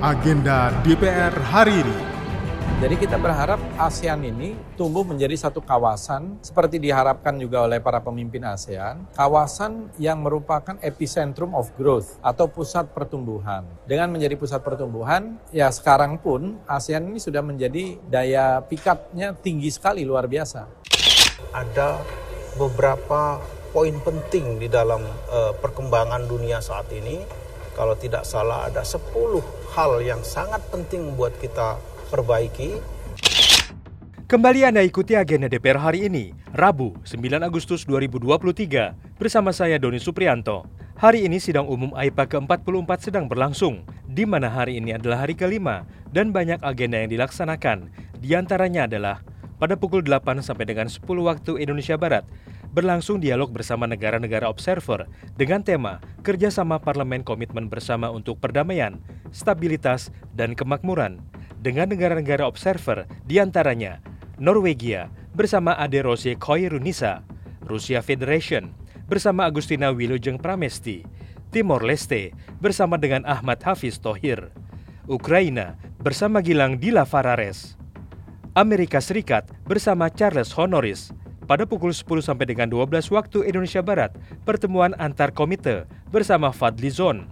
agenda DPR hari ini. Jadi kita berharap ASEAN ini tumbuh menjadi satu kawasan seperti diharapkan juga oleh para pemimpin ASEAN, kawasan yang merupakan epicentrum of growth atau pusat pertumbuhan. Dengan menjadi pusat pertumbuhan, ya sekarang pun ASEAN ini sudah menjadi daya pikatnya tinggi sekali luar biasa. Ada beberapa poin penting di dalam uh, perkembangan dunia saat ini. Kalau tidak salah ada 10 hal yang sangat penting buat kita perbaiki. Kembali Anda ikuti agenda DPR hari ini, Rabu 9 Agustus 2023, bersama saya Doni Suprianto. Hari ini sidang umum AIPA ke-44 sedang berlangsung, di mana hari ini adalah hari kelima dan banyak agenda yang dilaksanakan. Di antaranya adalah pada pukul 8 sampai dengan 10 waktu Indonesia Barat, berlangsung dialog bersama negara-negara observer dengan tema Kerjasama Parlemen Komitmen Bersama untuk Perdamaian, Stabilitas, dan Kemakmuran dengan negara-negara observer di antaranya Norwegia bersama Ade Rose Koirunisa, Rusia Federation bersama Agustina Wilujeng Pramesti, Timor Leste bersama dengan Ahmad Hafiz Tohir, Ukraina bersama Gilang Dila Farares, Amerika Serikat bersama Charles Honoris, pada pukul 10 sampai dengan 12 waktu Indonesia Barat, pertemuan antar komite bersama Fadli Zon.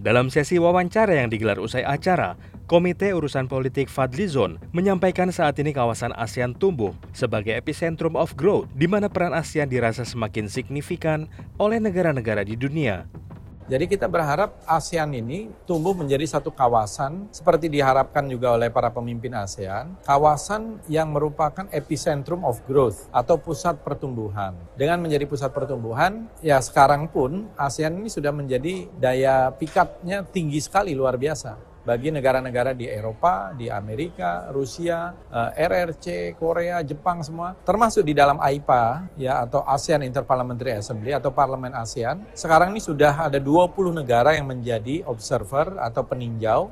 Dalam sesi wawancara yang digelar usai acara, Komite Urusan Politik Fadlizon menyampaikan saat ini kawasan ASEAN tumbuh sebagai epicentrum of growth di mana peran ASEAN dirasa semakin signifikan oleh negara-negara di dunia. Jadi kita berharap ASEAN ini tumbuh menjadi satu kawasan seperti diharapkan juga oleh para pemimpin ASEAN, kawasan yang merupakan epicentrum of growth atau pusat pertumbuhan. Dengan menjadi pusat pertumbuhan, ya sekarang pun ASEAN ini sudah menjadi daya pikatnya tinggi sekali luar biasa bagi negara-negara di Eropa, di Amerika, Rusia, eh, RRC, Korea, Jepang semua, termasuk di dalam AIPA ya atau ASEAN Interparliamentary Assembly atau Parlemen ASEAN. Sekarang ini sudah ada 20 negara yang menjadi observer atau peninjau.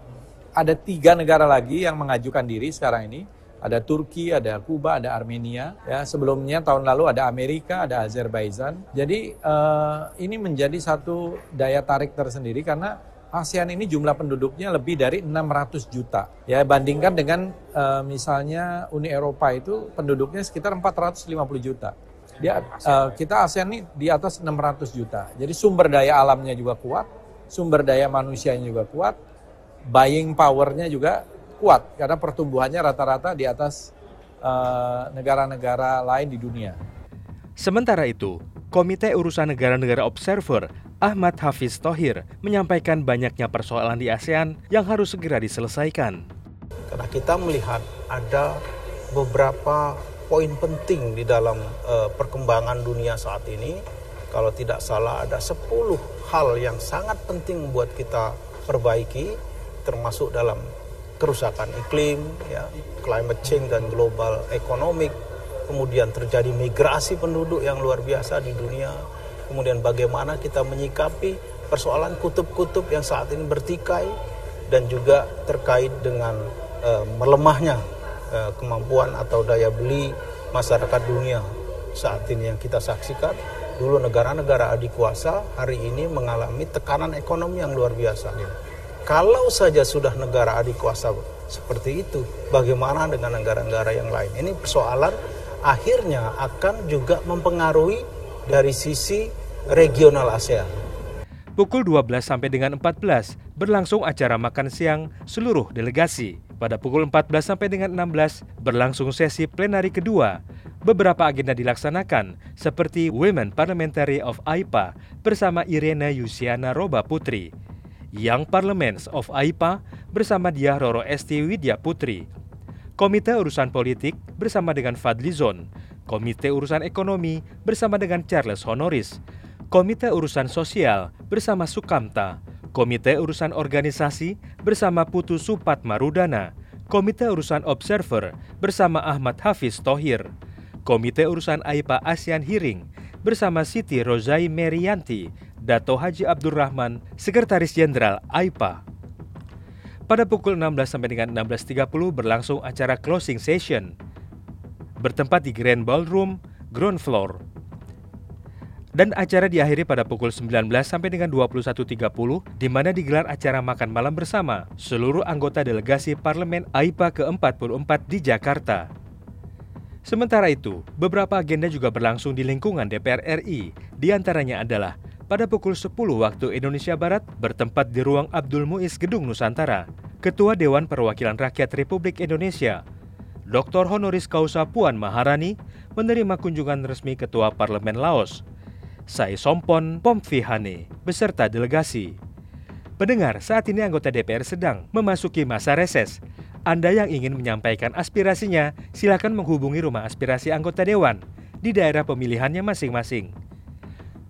Ada tiga negara lagi yang mengajukan diri sekarang ini. Ada Turki, ada Kuba, ada Armenia. Ya, sebelumnya tahun lalu ada Amerika, ada Azerbaijan. Jadi uh, ini menjadi satu daya tarik tersendiri karena ASEAN ini jumlah penduduknya lebih dari 600 juta. Ya, bandingkan dengan uh, misalnya Uni Eropa itu penduduknya sekitar 450 juta. Dia uh, kita ASEAN ini di atas 600 juta. Jadi sumber daya alamnya juga kuat, sumber daya manusianya juga kuat, buying powernya juga kuat karena pertumbuhannya rata-rata di atas eh, negara-negara lain di dunia. Sementara itu, Komite Urusan Negara-Negara Observer Ahmad Hafiz Tohir menyampaikan banyaknya persoalan di ASEAN yang harus segera diselesaikan. Karena kita melihat ada beberapa poin penting di dalam uh, perkembangan dunia saat ini. Kalau tidak salah ada 10 hal yang sangat penting buat kita perbaiki termasuk dalam kerusakan iklim, ya, climate change dan global economic, kemudian terjadi migrasi penduduk yang luar biasa di dunia, kemudian bagaimana kita menyikapi persoalan kutub-kutub yang saat ini bertikai dan juga terkait dengan uh, melemahnya uh, kemampuan atau daya beli masyarakat dunia saat ini yang kita saksikan dulu negara-negara adik kuasa hari ini mengalami tekanan ekonomi yang luar biasa. Ya. Kalau saja sudah negara adik kuasa seperti itu, bagaimana dengan negara-negara yang lain? Ini persoalan akhirnya akan juga mempengaruhi dari sisi regional ASEAN. Pukul 12 sampai dengan 14 berlangsung acara makan siang seluruh delegasi. Pada pukul 14 sampai dengan 16 berlangsung sesi plenari kedua. Beberapa agenda dilaksanakan seperti Women Parliamentary of AIPA bersama Irena Yusiana Roba Putri, Young Parliaments of AIPA bersama Dia Roro Esti Widya Putri, Komite Urusan Politik bersama dengan Fadli Zon, Komite Urusan Ekonomi bersama dengan Charles Honoris, Komite Urusan Sosial bersama Sukamta, Komite Urusan Organisasi bersama Putu Supat Marudana, Komite Urusan Observer bersama Ahmad Hafiz Tohir, Komite Urusan AIPA ASEAN Hearing bersama Siti Rozai Merianti, Dato Haji Abdurrahman, Sekretaris Jenderal AIPA. Pada pukul 16 sampai dengan 16.30 berlangsung acara closing session bertempat di Grand Ballroom, ground floor. dan acara diakhiri pada pukul 19 sampai dengan 21.30 di mana digelar acara makan malam bersama seluruh anggota delegasi Parlemen AIPA ke-44 di Jakarta. Sementara itu, beberapa agenda juga berlangsung di lingkungan DPR RI. Di antaranya adalah pada pukul 10 waktu Indonesia Barat bertempat di ruang Abdul Muiz Gedung Nusantara. Ketua Dewan Perwakilan Rakyat Republik Indonesia, Dr. Honoris Causa Puan Maharani, menerima kunjungan resmi Ketua Parlemen Laos, Sai Sompon Pomfihane, beserta delegasi. Pendengar, saat ini anggota DPR sedang memasuki masa reses anda yang ingin menyampaikan aspirasinya, silakan menghubungi rumah aspirasi anggota dewan di daerah pemilihannya masing-masing.